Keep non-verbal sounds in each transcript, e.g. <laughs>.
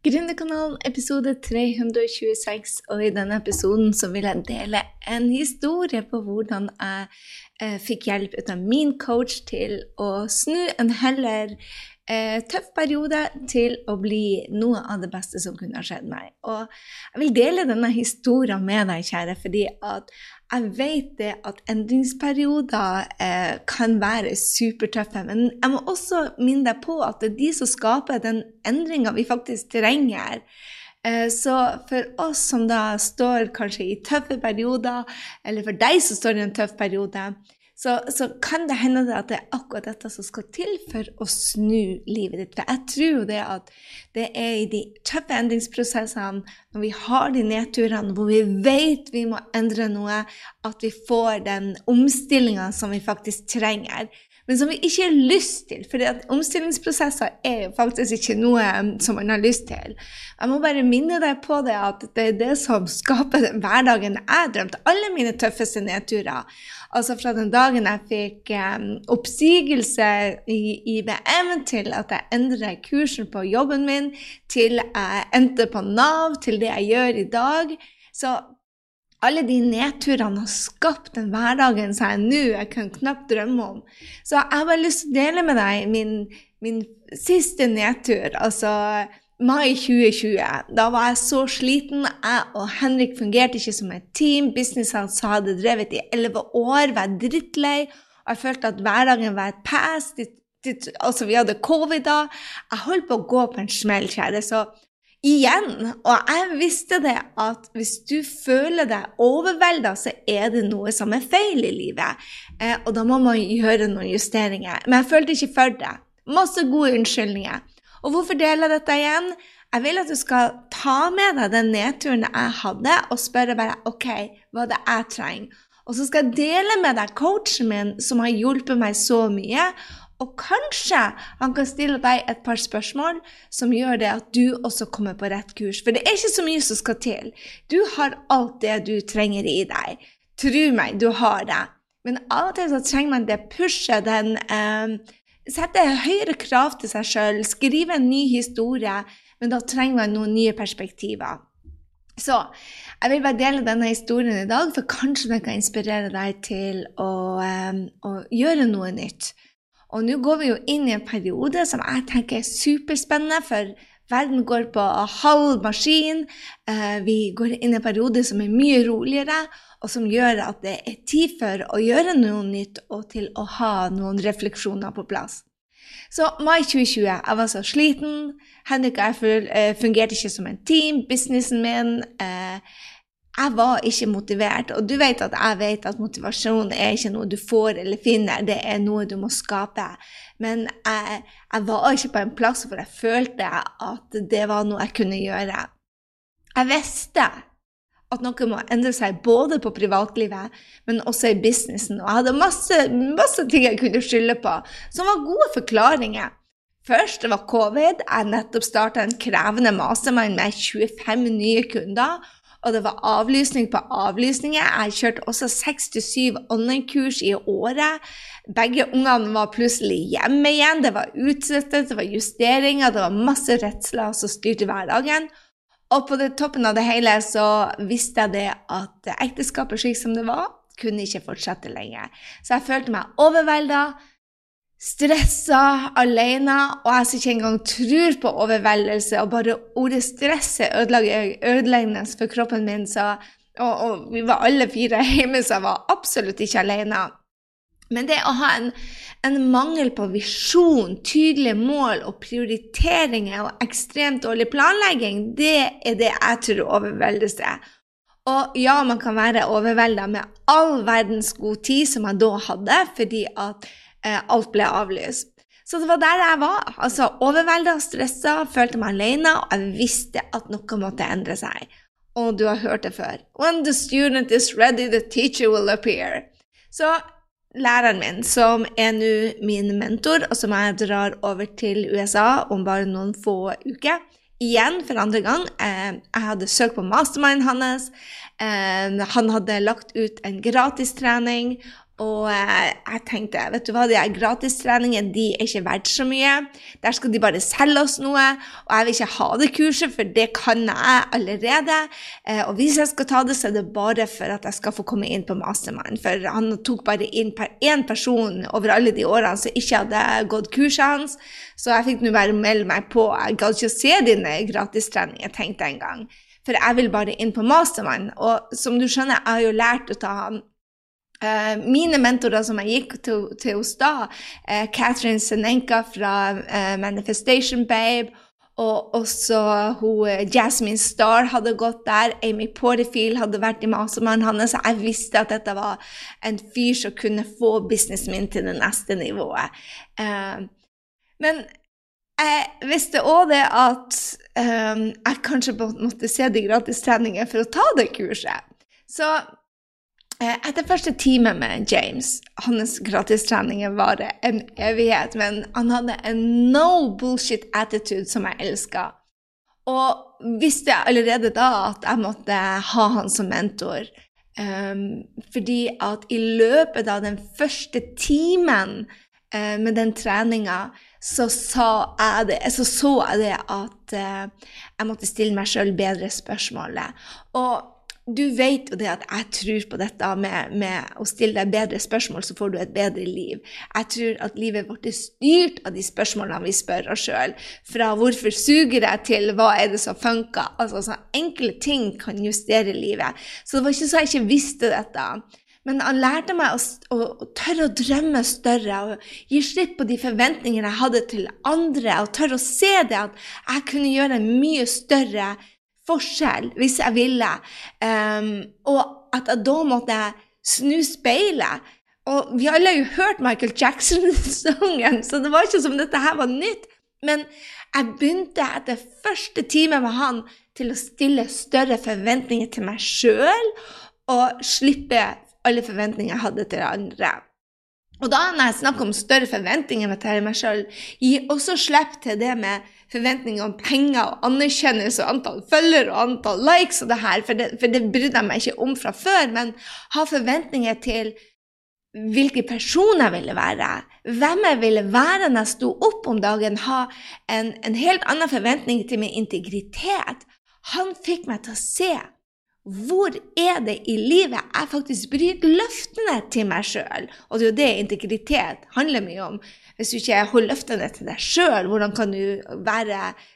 Gründerkanalen episode 326, og i denne episoden så vil jeg dele en historie på hvordan jeg eh, fikk hjelp av min coach til å snu en heller eh, tøff periode til å bli noe av det beste som kunne ha skjedd meg. Og jeg vil dele denne historien med deg, kjære, fordi at jeg vet det at endringsperioder eh, kan være supertøffe. Men jeg må også minne deg på at det er de som skaper den endringa vi faktisk trenger. Eh, så for oss som da står kanskje i tøffe perioder, eller for deg som står i en tøff periode, så, så, kan det hende at det er akkurat dette som skal til for å snu livet ditt. For jeg tror jo det at det er i de tøffe endringsprosessene, når vi har de nedturene hvor vi vet vi må endre noe, at vi får den omstillinga som vi faktisk trenger men som vi ikke har lyst til. For omstillingsprosesser er jo faktisk ikke noe um, som man har lyst til. Jeg må bare minne deg på det at det er det som skaper den hverdagen jeg drømte. Alle mine tøffeste nedturer. Altså fra den dagen jeg fikk um, oppsigelse i IBM, til at jeg endret kursen på jobben min, til jeg endte på Nav, til det jeg gjør i dag. Så alle de nedturene har skapt den hverdagen som jeg nå jeg kan knapt drømme om. Så jeg har bare lyst til å dele med deg min, min siste nedtur, altså mai 2020. Da var jeg så sliten. Jeg og Henrik fungerte ikke som et team. Businessen som hadde drevet i elleve år, var drittlei. Og jeg følte at hverdagen var et pass. Altså, vi hadde covid da. Jeg holdt på å gå på en smell, kjære. Så igjen. Og jeg visste det at hvis du føler deg overvelda, så er det noe som er feil i livet. Eh, og da må man gjøre noen justeringer. Men jeg følte ikke for det. Masse gode unnskyldninger. Og hvorfor deler jeg dette igjen? Jeg vil at du skal ta med deg den nedturen jeg hadde, og spørre bare OK, hva det jeg trenger? Og så skal jeg dele med deg coachen min som har hjulpet meg så mye, og kanskje han kan stille deg et par spørsmål som gjør det at du også kommer på rett kurs. For det er ikke så mye som skal til. Du har alt det du trenger i deg. Tro meg, du har det. Men av og til så trenger man det pushet, den eh, Sette høyere krav til seg sjøl, skrive en ny historie. Men da trenger man noen nye perspektiver. Så jeg vil bare dele denne historien i dag, for kanskje den kan inspirere deg til å, eh, å gjøre noe nytt. Og nå går vi jo inn i en periode som jeg tenker er superspennende, for verden går på halv maskin. Eh, vi går inn i en periode som er mye roligere, og som gjør at det er tid for å gjøre noe nytt og til å ha noen refleksjoner på plass. Så mai 2020, jeg var så sliten. Henrik og jeg eh, fungerte ikke som en team. Businessen min eh, jeg var ikke motivert. Og du vet at jeg vet at motivasjon er ikke noe du får eller finner, det er noe du må skape. Men jeg, jeg var ikke på en plass hvor jeg følte at det var noe jeg kunne gjøre. Jeg visste at noe må endre seg både på privatlivet, men også i businessen. Og jeg hadde masse, masse ting jeg kunne skylde på, som var gode forklaringer. Først det var covid. Jeg nettopp starta en krevende mastermind med 25 nye kunder og det var avlysning på avlysninger. Jeg kjørte også seks til syv online-kurs i året. Begge ungene var plutselig hjemme igjen. Det var utsettet, det var justeringer, det var masse redsler som styrte hverdagen. Og på toppen av det hele så visste jeg det at ekteskapet slik som det var, kunne ikke fortsette lenger. Så jeg følte meg overvelda stressa alene, og jeg som ikke engang tror på overveldelse, og bare ordet stress er ødeleggende for kroppen min, så, og, og, vi var alle fire hjemme, så jeg var absolutt ikke alene. Men det å ha en, en mangel på visjon, tydelige mål og prioriteringer og ekstremt dårlig planlegging, det er det jeg tror overveldelse er. Og ja, man kan være overvelda med all verdens god tid som jeg da hadde, fordi at alt ble avlyst. Så det var der jeg var. altså Overvelda, stressa, følte meg alene, og jeg visste at noe måtte endre seg. Og du har hørt det før. When the student is ready, the teacher will appear. Så læreren min, som er nå min mentor, og som jeg drar over til USA om bare noen få uker Igjen for andre gang. Eh, jeg hadde søkt på mastermind hans. Eh, han hadde lagt ut en gratistrening Og eh, jeg tenkte vet du hva, de gratistreningene de er ikke verdt så mye. Der skal de bare selge oss noe. Og jeg vil ikke ha det kurset, for det kan jeg allerede. Eh, og hvis jeg skal ta det, så er det bare for at jeg skal få komme inn på Mastermind. For han tok bare inn per én person over alle de årene som ikke hadde gått kurset hans. Så jeg fikk nå bare melde meg på. Jeg gadd ikke å se dine gratistreninger, tenkte jeg en gang. For jeg vil bare inn på Mastermind. Og som du skjønner, jeg har jo lært å ta han mine mentorer som jeg gikk til, til hos da, Catherine Senenka fra uh, Manifestation Babe, og også hun, Jasmine Starr hadde gått der. Amy Porterfield hadde vært i Mastermannen hans. Jeg visste at dette var en fyr som kunne få businessen min til det neste nivået. men jeg visste òg det at jeg kanskje måtte se de gratistreningene for å ta det kurset. Så Eh, etter første time med James Hans gratistreninger varer en evighet, men han hadde en no bullshit attitude som jeg elska. Og visste jeg allerede da at jeg måtte ha han som mentor. Um, fordi at i løpet av den første timen uh, med den treninga, så, så, så jeg det at uh, jeg måtte stille meg sjøl bedre spørsmålet. Og du vet jo det at jeg tror på dette med, med, å stille deg bedre spørsmål, så får du et bedre liv. Jeg tror at livet vårt er styrt av de spørsmålene vi spør oss sjøl. Fra 'hvorfor suger jeg?' til 'hva er det som funker?' Altså, så enkle ting kan justere livet. Så det var ikke så jeg ikke visste dette. Men han lærte meg å, å, å, tørre å drømme større og gi slipp på de forventningene jeg hadde til andre, og tørre å se det at jeg kunne gjøre en mye større forskjell hvis jeg ville. Um, og at jeg da måtte snu speilet. Og vi alle har jo hørt Michael Jackson-sangen, så det var ikke som dette her var nytt. Men jeg begynte etter første time med han til å stille større forventninger til meg sjøl og slippe alle forventninger jeg hadde til andre. Og da når jeg snakker om større forventninger til meg sjøl, gi også slipp til det med forventninger om penger og anerkjennelse og antall følgere og antall likes og det her, for det, for det brydde jeg meg ikke om fra før, men ha forventninger til hvilken person jeg ville være, hvem jeg ville være når jeg sto opp om dagen, ha en, en helt annen forventning til min integritet. Han fikk meg til å se hvor er det i livet jeg faktisk bryter løftene til meg sjøl? Og det er jo det integritet handler mye om. Hvis du ikke holder løftene til deg sjøl, hvordan,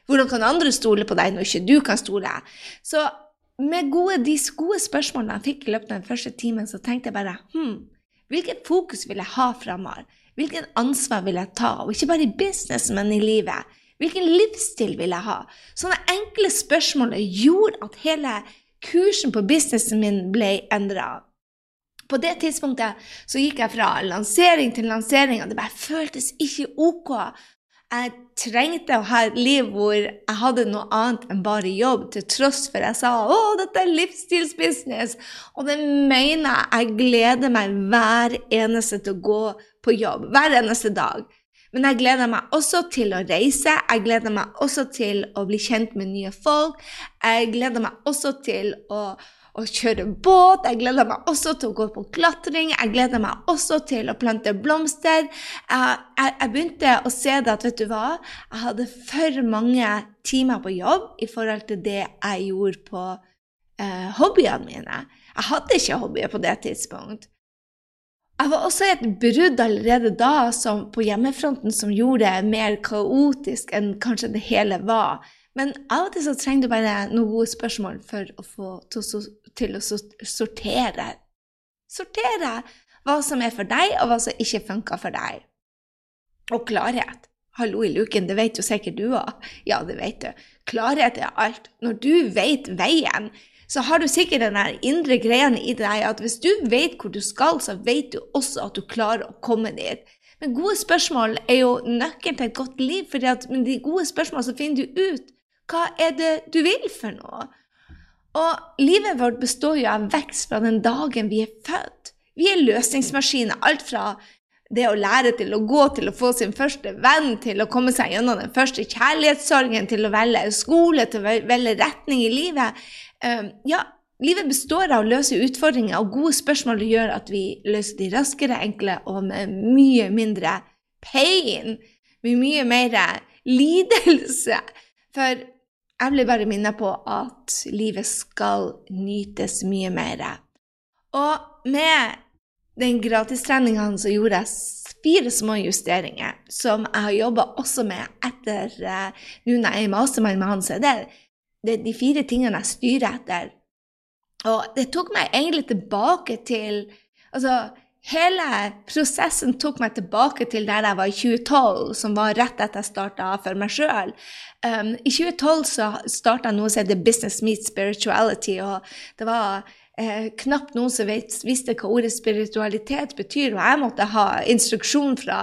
hvordan kan andre stole på deg når ikke du kan stole? Så med gode, de gode spørsmålene jeg fikk i løpet av den første timen, så tenkte jeg bare hm, hvilket fokus vil jeg ha framover? Hvilket ansvar vil jeg ta? Og ikke bare i business, men i livet. Hvilken livsstil vil jeg ha? Sånne enkle spørsmål gjorde at hele kursen på businessen min ble endra. På det tidspunktet så gikk jeg fra lansering til lansering, og det bare føltes ikke ok. Jeg trengte å ha et liv hvor jeg hadde noe annet enn bare jobb, til tross for jeg sa 'Å, dette er livsstilsbusiness'. Og det mener jeg. Jeg gleder meg hver eneste til å gå på jobb. Hver eneste dag. Men jeg gleder meg også til å reise, jeg gleder meg også til å bli kjent med nye folk. Jeg gleder meg også til å, å kjøre båt, jeg gleder meg også til å gå på klatring, jeg gleder meg også til å plante blomster. Jeg, jeg, jeg begynte å se det at vet du hva, jeg hadde for mange timer på jobb i forhold til det jeg gjorde på eh, hobbyene mine. Jeg hadde ikke hobbyer på det tidspunkt. Jeg var også i et brudd allerede da som, på hjemmefronten som gjorde det mer kaotisk enn kanskje det hele var. Men av og til så trenger du bare noen gode spørsmål for å få til, å sortere. Sortere hva som er for deg, og hva som ikke funker for deg. Og klarhet. Hallo i luken, det vet jo sikkert du òg. Ja, det vet du. Klarhet er alt. Når du vet veien, så har du sikkert den indre greien i deg at hvis du vet hvor du skal, så vet du også at du klarer å komme dit. Men gode spørsmål er jo nøkkelen til et godt liv, for med de gode spørsmålene finner du ut hva er det du vil for noe. Og livet vårt består jo av vekst fra den dagen vi er født. Vi er løsningsmaskiner. Alt fra det å lære til å gå, til å få sin første venn, til å komme seg gjennom den første kjærlighetssorgen, til å velge skole, til å velge retning i livet. Ehm, ja, livet består av å løse utfordringer, og gode spørsmål gjør at vi løser de raskere, enkle og med mye mindre pain. Med mye mer lidelse. For jeg blir bare minnet på at livet skal nytes mye mer. Og med den gratistreninga så gjorde jeg fire små justeringer som jeg har jobba også med etter uh, Nå når jeg er mastermind med han, så er det, det de fire tingene jeg styrer etter. Og det tok meg egentlig tilbake til Altså, hele prosessen tok meg tilbake til der jeg var i 2012, som var rett etter jeg starta for meg sjøl. Um, I 2012 så starta noe som heter Business Meet Spirituality, og det var eh, knapt noen som vet, visste hva ordet spiritualitet betyr. Og jeg måtte ha instruksjon fra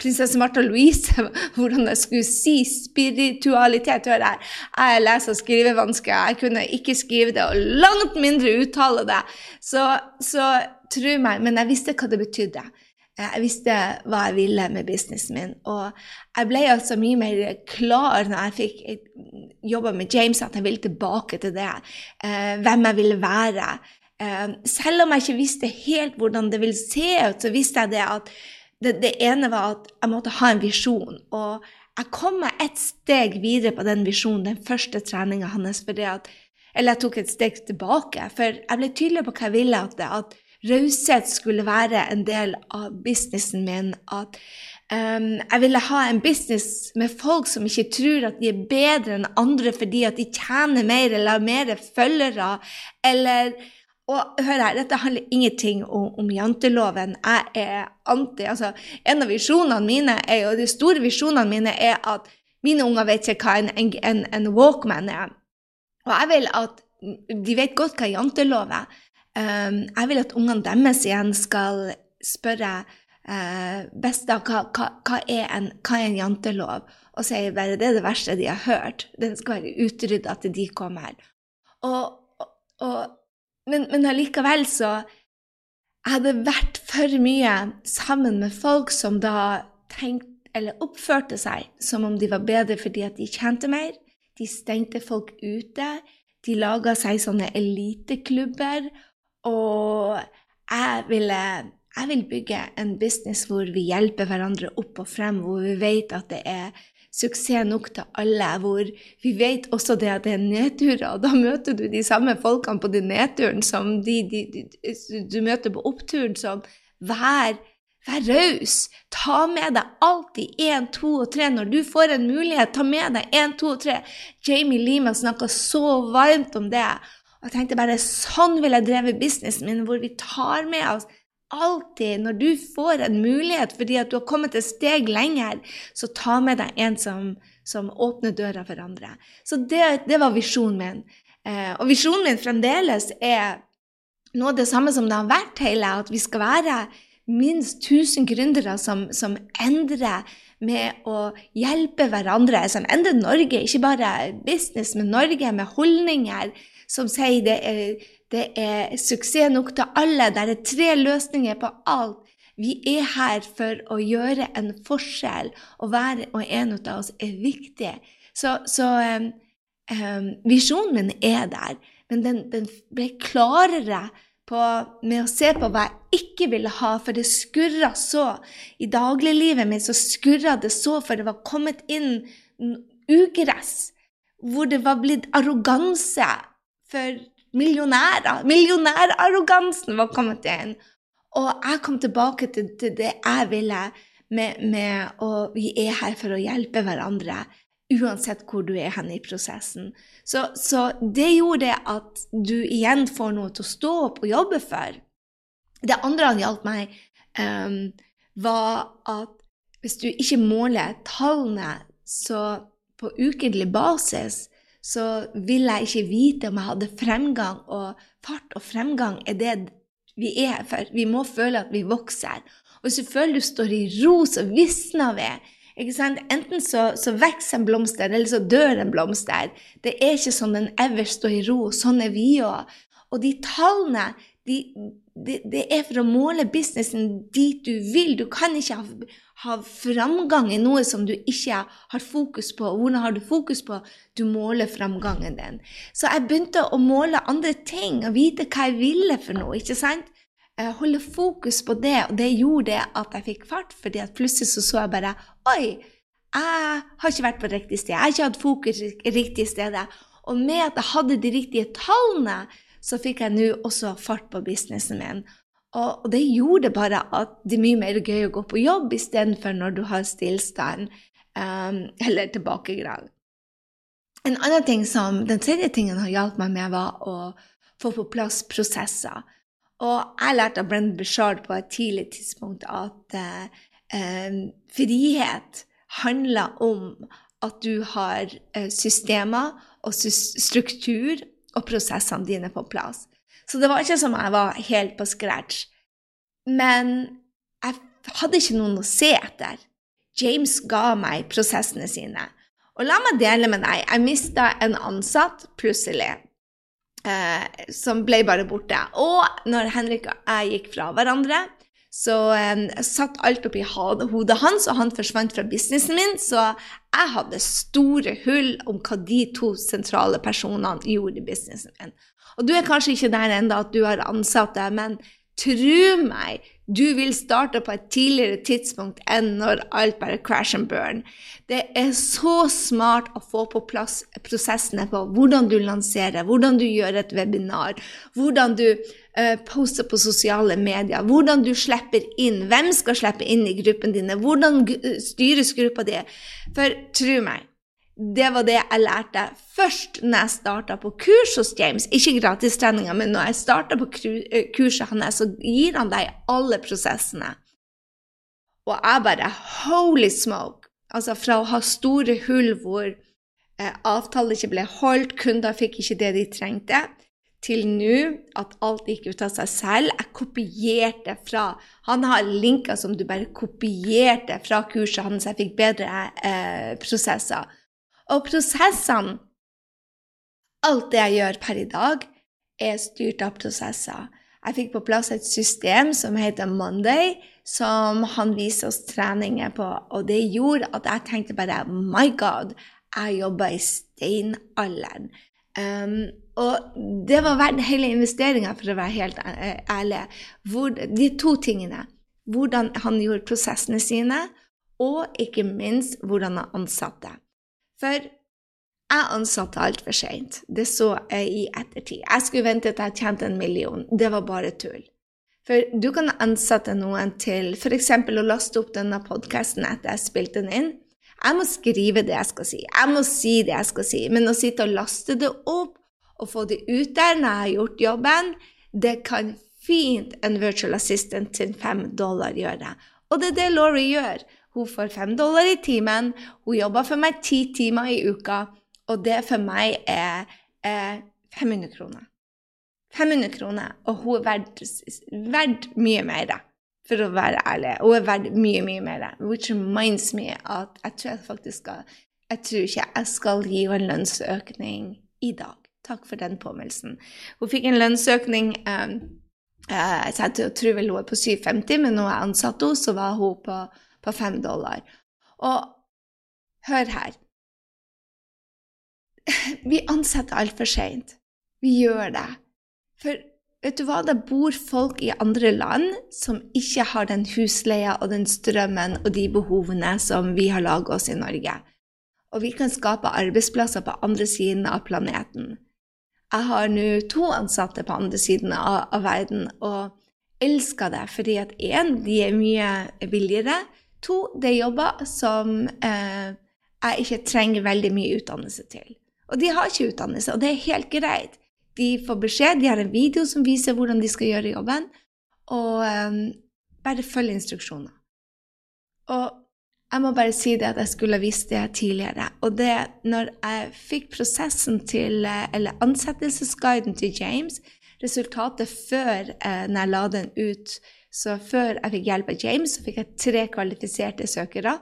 prinsesse Martha Louise <laughs> hvordan jeg skulle si spiritualitet. Hør her, jeg leser- og skrivevansker. Jeg kunne ikke skrive det, og langt mindre uttale det. Så, så tro meg, men jeg visste hva det betydde. Eh, jeg visste hva jeg ville med businessen min. Og jeg ble altså mye mer klar når jeg fikk jobba med James, at jeg ville tilbake til det. Eh, hvem jeg ville være. Eh, selv om jeg ikke visste helt hvordan det ville se ut, så visste jeg det at det, det ene var at jeg måtte ha en visjon. Og jeg kom meg et steg videre på den visjonen, den første treninga hans. Eller jeg tok et steg tilbake, for jeg ble tydelig på hva jeg ville. at, det at raushet skulle være en del av businessen min. At um, jeg ville ha en business med folk som ikke tror at de er bedre enn andre fordi at de tjener mer eller har mer følgere. Eller og hør her, dette handler ingenting om, om janteloven. Jeg er anti altså, En av visjonene mine er, og de store visjonene mine er at mine unger vet ikke hva en, en, en walkman er. Og jeg vil at de vet godt hva jantelov er. Um, jeg vil at ungene deres igjen skal spørre uh, besta hva, hva, hva, er en, hva er en jantelov, og sier bare det er det verste de har hørt. Den skal være utrydda til de kommer. Og, og, men, men allikevel så Jeg hadde vært for mye sammen med folk som da tenkte eller oppførte seg som om de var bedre fordi at de tjente mer. De stengte folk ute. De laga seg sånne eliteklubber og jeg vil, jeg vil bygge en business hvor vi hjelper hverandre opp og frem, hvor vi vet at det er suksess nok til alle, hvor vi vet også det at det er nedturer, og da møter du de samme folkene på den nedturen som de, de, de, du møter på oppturen. som Vær, vær raus. Ta med deg alltid én, to og tre. Når du får en mulighet, ta med deg én, to og tre. Jamie Lima snakka så varmt om det. Og jeg tenkte bare sånn vil jeg dreve businessen min, hvor vi tar med oss alltid Når du får en mulighet fordi at du har kommet et steg lenger, så ta med deg en som, som åpner døra for andre. Så det, det var visjonen min. Eh, og visjonen min fremdeles er noe av det samme som det har vært hele, at vi skal være minst 1000 gründere som, som endrer med å hjelpe hverandre, som endrer Norge. Ikke bare business, men Norge med holdninger som sier det er, det er suksess nok til alle. Det er tre løsninger på alt. Vi er her for å gjøre en forskjell, og hver og en av oss er viktig. Så, så um, um, visjonen min er der, men den, den ble klarere på, med å se på hva jeg ikke ville ha, for det skurra så. I dagliglivet mitt så skurra det så, for det var kommet inn ugress hvor det var blitt arroganse for millionærer. Millionærarrogansen var kommet inn. Og jeg kom tilbake til, til det jeg ville med, med å Vi er her for å hjelpe hverandre, uansett hvor du er hen i prosessen. Så, så det gjorde at du igjen får noe til å stå opp og jobbe for. Det andre han hjalp meg, um, var at hvis du ikke måler tallene på ukentlig basis, så vil jeg ikke vite om jeg hadde fremgang. Og fart og fremgang er det vi er for. Vi må føle at vi vokser. Og hvis du føler du står i ro, så visner vi. Enten så, så, vokser en blomster, eller så dør en blomster. Det er ikke sånn den ever står i ro. Sånn er vi òg. Og de tallene de, det, det, er for å måle businessen dit du vil. Du kan ikke ha, ha, framgang i noe som du ikke har fokus på. Hvordan har du fokus på? Du måler framgangen din. Så jeg begynte å måle andre ting og vite hva jeg ville for noe. ikke sant? Holde fokus på det, og det gjorde at jeg fikk fart. fordi at plutselig så, så jeg bare Oi! Jeg har ikke vært på riktig sted. Jeg har ikke hatt fokus riktig sted. Og med at jeg hadde de riktige tallene, så fikk jeg nå også fart på businessen min. Og, det gjorde bare at det er mye mer gøy å gå på jobb istedenfor når du har stillstand um, eller tilbakegrad. En annen ting som, Den tredje tingen har hjulpet meg med, var å få på plass prosesser. Og jeg lærte av Brenn Bishard på et tidlig tidspunkt at um, frihet handler om at du har uh, systemer og struktur og prosessene dine på plass. Så det var ikke som jeg var helt på scratch. Men jeg hadde ikke noen å se etter. James ga meg prosessene sine. Og la meg dele med deg. Jeg mista en ansatt plutselig. Eh, som ble bare borte. Og når Henrik og jeg gikk fra hverandre, så um, jeg satt alt oppi hodet hans, og han forsvant fra businessen min. Så jeg hadde store hull om hva de to sentrale personene gjorde i businessen min. Og du er kanskje ikke der ennå at du har ansatte, men tro meg, du vil starte på et tidligere tidspunkt enn når alt bare crash and burn. Det er så smart å få på plass prosessene på hvordan du lanserer, hvordan du gjør et webinar, hvordan du uh, poster på sosiale medier, hvordan du slipper inn, hvem skal slippe inn i gruppen dine, hvordan styres gruppa di. For tro meg, det var det jeg lærte først når jeg starta på kurs hos James. Ikke gratistreninga, men når jeg starta på eh, kurset hans, så gir han deg alle prosessene. Og jeg bare Holy smoke! Altså fra å ha store hull hvor eh, avtaler ikke ble holdt, kunder fikk ikke det de trengte, til nå at alt gikk ut av seg selv. Jeg kopierte fra Han har linker som du bare kopierte fra kurset hans. Jeg fikk bedre eh, prosesser. Og prosessene Alt det jeg gjør per i dag, er styrt av prosesser. Jeg fikk på plass et system som heter Monday, som han viser oss treninger på. Og det gjorde at jeg tenkte bare My God, jeg jobber i steinalderen. Um, og det var verdt hele investeringa, for å være helt eh, ærlig. Hvor, de to tingene. Hvordan han gjorde prosessene sine, og ikke minst hvordan han ansatte. For jeg ansatte altfor seint. Det så jeg i ettertid. Jeg skulle vente til jeg tjente en million. Det var bare tull. For du kan ansette noen til f.eks. å laste opp denne podkasten etter jeg spilte den inn. Jeg må skrive det jeg skal si. Jeg må si det jeg skal si. Men å sitte og laste det opp og få det ut der når jeg har gjort jobben, det kan fint en virtual assistant til fem dollar gjøre. Og det er det Laurie gjør. Hun får fem dollar i timen. Hun jobber for meg ti timer i uka. Og det for meg er, er 500 kroner. 500 kroner, og hun er verdt, verdt mye mer, for å være ærlig. Hun er verdt mye, mye mer. Which reminds me at jeg tror jeg faktisk skal Jeg tror ikke jeg skal gi henne en lønnsøkning i dag. Takk for den påmeldelsen. Hun fikk en lønnsøkning um, Jeg tror vel hun er på 750, men når jeg ansatte henne, så var hun på på fem dollar. Og hør her <laughs> Vi ansetter altfor seint. Vi gjør det. For vet du hva, det bor folk i andre land som ikke har den husleia og den strømmen og de behovene som vi har laget oss i Norge. Og vi kan skape arbeidsplasser på andre siden av planeten. Jeg har nå to ansatte på andre siden av, av verden og elsker det fordi at én, de er mye billigere, To, det er jobber som eh, jeg ikke trenger veldig mye utdannelse til. Og de har ikke utdannelse, og det er helt greit. De får beskjed, de har en video som viser hvordan de skal gjøre jobben, og eh, bare følg instruksjoner. Og jeg må bare si det at jeg skulle ha visst det tidligere. Og det når jeg fikk prosessen til, eh, eller ansettelsesguiden til James, resultatet før eh, når jeg la den ut så før jeg fikk hjelp av James, så fikk jeg tre kvalifiserte søkere.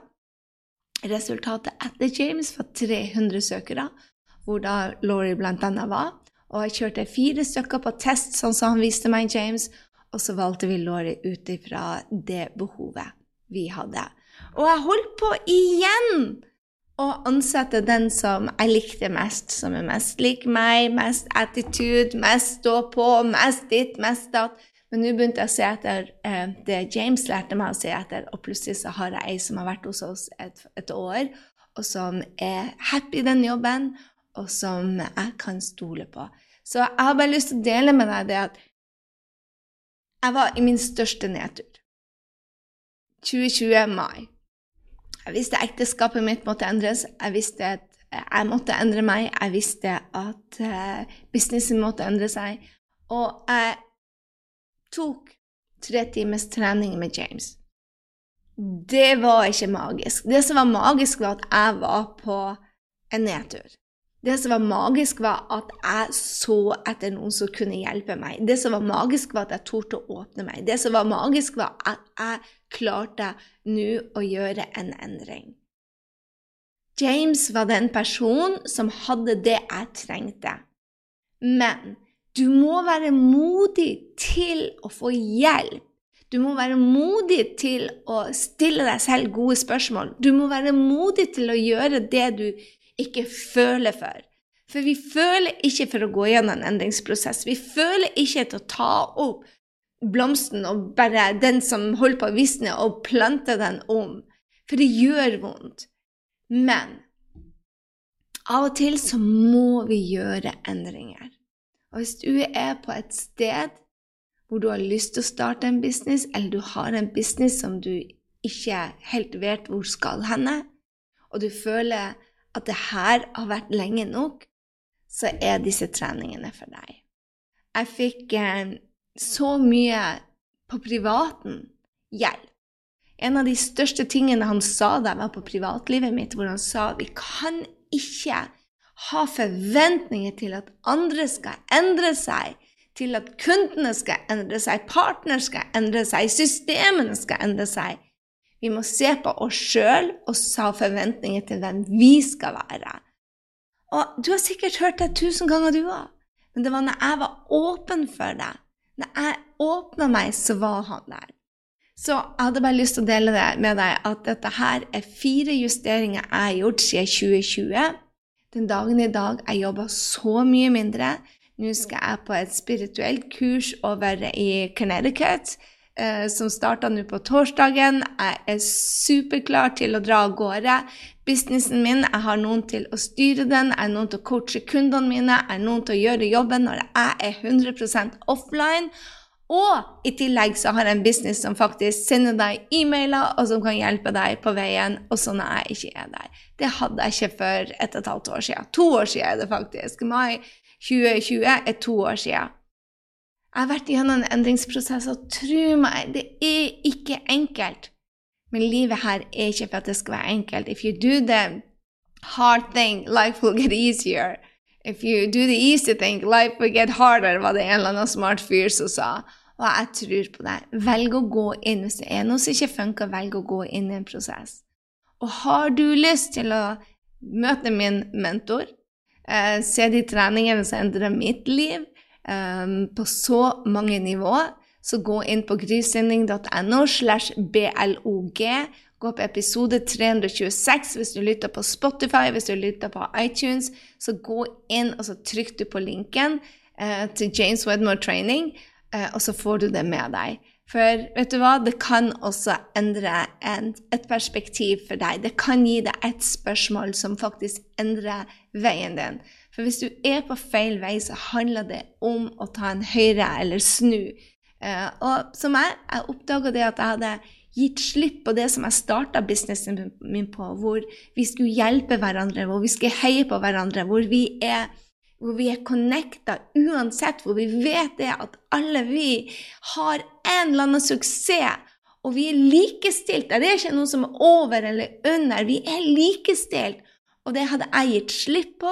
Resultatet etter James var 300 søkere, hvor da Laurie annet var. Og jeg kjørte fire stykker på test, sånn som han viste meg, James, og så valgte vi Lori ut ifra det behovet vi hadde. Og jeg holdt på igjen å ansette den som jeg likte mest, som er mest lik meg, mest attitude, mest stå på, mest ditt, mest datt. Men nå begynte jeg å se etter eh, det James lærte meg å se etter, og plutselig så har jeg ei som har vært hos oss et, et år, og som er happy i den jobben, og som jeg kan stole på. Så jeg har bare lyst til å dele med deg det at jeg var i min største nedtur. 2020 mai. Jeg visste ekteskapet mitt måtte endres. Jeg visste at jeg måtte endre meg. Jeg visste at uh, businessen måtte endre seg. Og jeg tok tre times trening med James. Det var ikke magisk. Det som var magisk, var at jeg var på en nedtur. Det som var magisk, var at jeg så etter noen som kunne hjelpe meg. Det som var magisk, var at jeg torde å åpne meg. Det som var magisk, var at jeg klarte nå å gjøre en endring. James var den personen som hadde det jeg trengte. Men du må være modig til å få hjelp. Du må være modig til å stille deg selv gode spørsmål. Du må være modig til å gjøre det du ikke føler for. For vi føler ikke for å gå gjennom en endringsprosess. Vi føler ikke til å ta opp blomsten og bare den som holder på å visne, og plante den om. For det gjør vondt. Men av og til så må vi gjøre endringer. Og hvis du er på et sted hvor du har lyst til å starte en business, eller du har en business som du ikke helt vet hvor skal henne, og du føler at det her har vært lenge nok, så er disse treningene for deg. Jeg fikk eh, så mye på privaten hjelp. En av de største tingene han sa da jeg var på privatlivet mitt, hvor han sa vi kan ikke ha forventninger til at andre skal endre seg, til at kundene skal endre seg, partner skal endre seg, systemene skal endre seg. Vi må se på oss sjøl og ha forventninger til hvem vi skal være. Og Du har sikkert hørt det tusen ganger, du òg. Men det var når jeg var åpen for det. Når jeg åpna meg, så var han der. Så jeg hadde bare lyst til å dele det med deg at dette her er fire justeringer jeg har gjort siden 2020. Den dagen i dag jeg jobber så mye mindre. Nå skal jeg på et spirituelt kurs over i Connecticut eh, som starter nå på torsdagen. Jeg er superklar til å dra av gårde. Businessen min, jeg har noen til å styre den, jeg har noen til å coache kundene mine, jeg har noen til å gjøre jobben når jeg er 100% offline. Og i tillegg så har jeg en business som faktisk sender deg e-mailer, og som kan hjelpe deg på veien, også når jeg ikke er der. Det hadde jeg ikke for et og et halvt år siden. To år siden er det faktisk. Mai 2020 er to år siden. Jeg har vært gjennom en endringsprosess, og tro meg, det er ikke enkelt. Men livet her er ikke for at det skal være enkelt. If you do the hard thing, life will get easier. If you do the easy thing, life will get harder, var det en eller annen smart fyr som sa. Og jeg tror på deg. Velg å gå inn hvis det er noe som ikke funker, velg å gå inn i en prosess. Og har du lyst til å møte min mentor, eh, se de treningene som endrer mitt liv, eh, på så mange nivåer, så gå inn på grysynding.no slash blog. Gå på episode 326 hvis du lytter på Spotify, hvis du lytter på iTunes. Så gå inn, og så trykk du på linken eh, til James Wedmore Training, og så får du det med deg. For vet du hva, det kan også endre en, et perspektiv for deg. Det kan gi deg et spørsmål som faktisk endrer veien din. For hvis du er på feil vei, så handler det om å ta en høyre eller snu. Uh, og som jeg, jeg oppdaga det at jeg hadde gitt slipp på det som jeg starta businessen min på, hvor vi skulle hjelpe hverandre, hvor vi skulle heie på hverandre, hvor vi er hvor vi er connecta uansett, hvor vi vet det at alle vi har en eller annen suksess, og vi er likestilte. Det er ikke noe som er over eller under. Vi er likestilt. Og det hadde jeg gitt slipp på,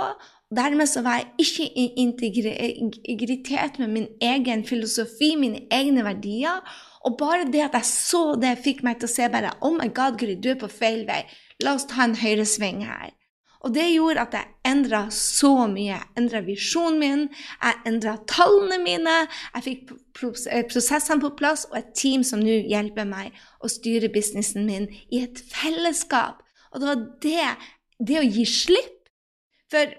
Dermed så var jeg ikke i integritet med min egen filosofi, mine egne verdier. Og bare det at jeg så det, fikk meg til å se bare Oh my God, Guri, du er på feil vei. La oss ta en høyresving her. Og det gjorde at jeg endra så mye. Jeg endra visjonen min, jeg endra tallene mine, jeg fikk eh, prosessene på plass og et team som nå hjelper meg å styre businessen min i et fellesskap. Og det var det, det å gi slipp. For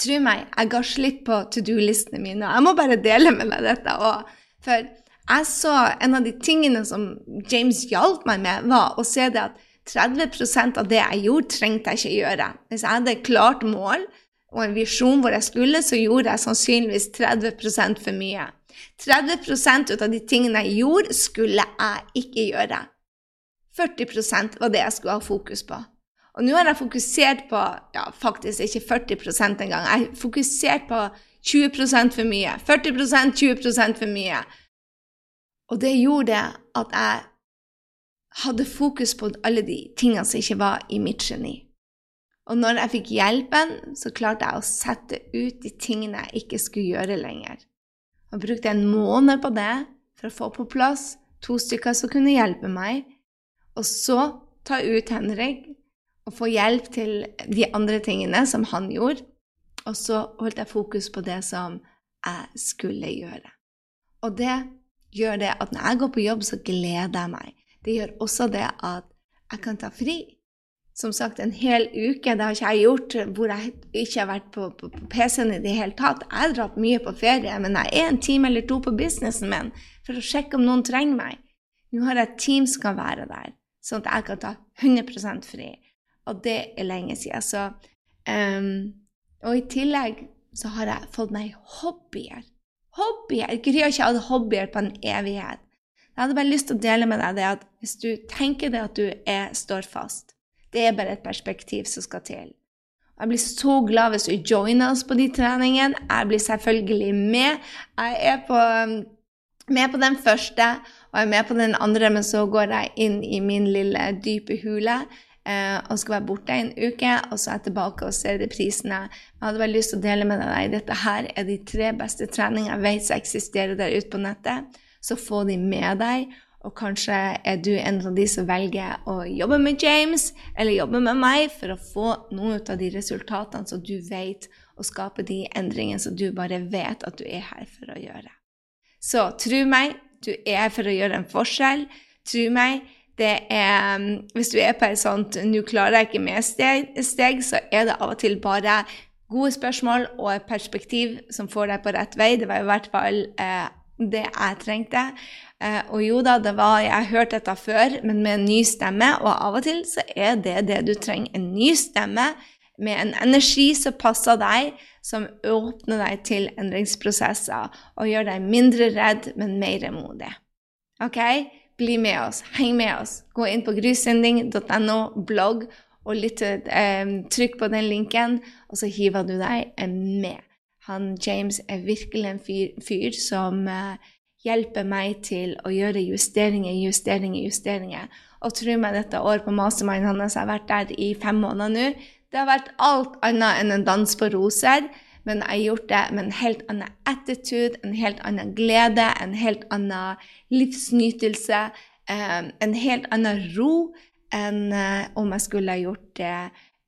tro meg, jeg ga slipp på to do-listene mine. og Jeg må bare dele med deg dette òg. For jeg så en av de tingene som James hjalp meg med, var å se det at 30% av det jeg gjorde, trengte jeg ikke gjøre. Hvis jeg hadde et klart mål og en visjon hvor jeg skulle, så gjorde jeg sannsynligvis 30% for mye. 30 ut av de tingene jeg gjorde, skulle jeg ikke gjøre. 40% var det jeg skulle ha fokus på. Og nå har jeg fokusert på ja, faktisk ikke 40% engang. Jeg har fokusert på 20% for mye. 40% 20% for mye. Og det gjorde at jeg hadde fokus på alle de tingene som ikke var i mitt geni. Og når jeg fikk hjelpen, så klarte jeg å sette ut de tingene jeg ikke skulle gjøre lenger. Jeg brukte en måned på det for å få på plass to stykker som kunne hjelpe meg, og så ta ut Henrik og få hjelp til de andre tingene som han gjorde. Og så holdt jeg fokus på det som jeg skulle gjøre. Og det gjør det at når jeg går på jobb, så gleder jeg meg. Det gjør også det at jeg kan ta fri. Som sagt, en hel uke det har ikke jeg gjort hvor jeg ikke har vært på, på, på PC-en i det hele tatt. Jeg har dratt mye på ferie, men jeg er en time eller to på businessen min for å sjekke om noen trenger meg. Nå har jeg et team som kan være der, sånn at jeg kan ta 100% fri. Og det er lenge siden. Så, um, og i tillegg så har jeg fått meg hobbyer. Hobbyer! Gry har ikke hatt hobbyer på en evighet. Jeg hadde bare lyst til å dele med deg det at hvis du tenker det at du er, står fast, det er bare et perspektiv som skal til. Jeg blir så glad hvis du joiner oss på de treningene. Jeg blir selvfølgelig med. Jeg er på, um, med på den første, og jeg er med på den andre, men så går jeg inn i min lille dype hule eh, og skal være borte en uke, og så er jeg tilbake og ser reprisene. Jeg hadde bare lyst til å dele med deg dette her er de tre beste treningene jeg vet som eksisterer der ute på nettet så få de med deg. Og kanskje er du en av de som velger å jobbe med James eller jobbe med meg for å få noen av de resultatene som du vet, og skape de endringene som du bare vet at du er her for å gjøre. Så tro meg, du er her for å gjøre en forskjell. Tro meg, er, um, hvis du er på et sånt 'nå klarer jeg ikke mer'-steg, så er det av og til bare gode spørsmål og et perspektiv som får deg på rett vei. Det var i hvert fall eh, det jeg trengte. Eh, og jo da, det var, jeg har hørt dette før, men med en ny stemme. Og av og til så er det det du trenger. En ny stemme med en energi som passer deg, som åpner deg til endringsprosesser og gjør deg mindre redd, men mer modig. OK? Bli med oss. Heng med oss. Gå inn på grysynding.no, blogg, og litt, eh, trykk på den linken, og så hiver du deg med. Han James er virkelig en fyr, fyr som uh, hjelper meg til å gjøre justeringer, justeringer, justeringer. Og tro meg, dette året på mastermind hans har vært der i fem måneder nå. Det har vært alt annet enn en dans på roser, men jeg har gjort det med en helt annen attitude, en helt annen glede, en helt annen livsnytelse, um, en helt annen ro enn uh, om jeg skulle ha gjort det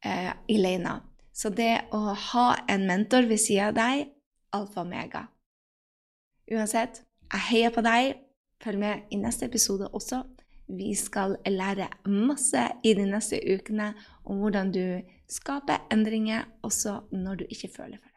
uh, alene. Så det å ha en mentor ved siden av deg, alfa og mega. Uansett, jeg heier på deg. Følg med i neste episode også. Vi skal lære masse i de neste ukene om hvordan du skaper endringer også når du ikke føler for det.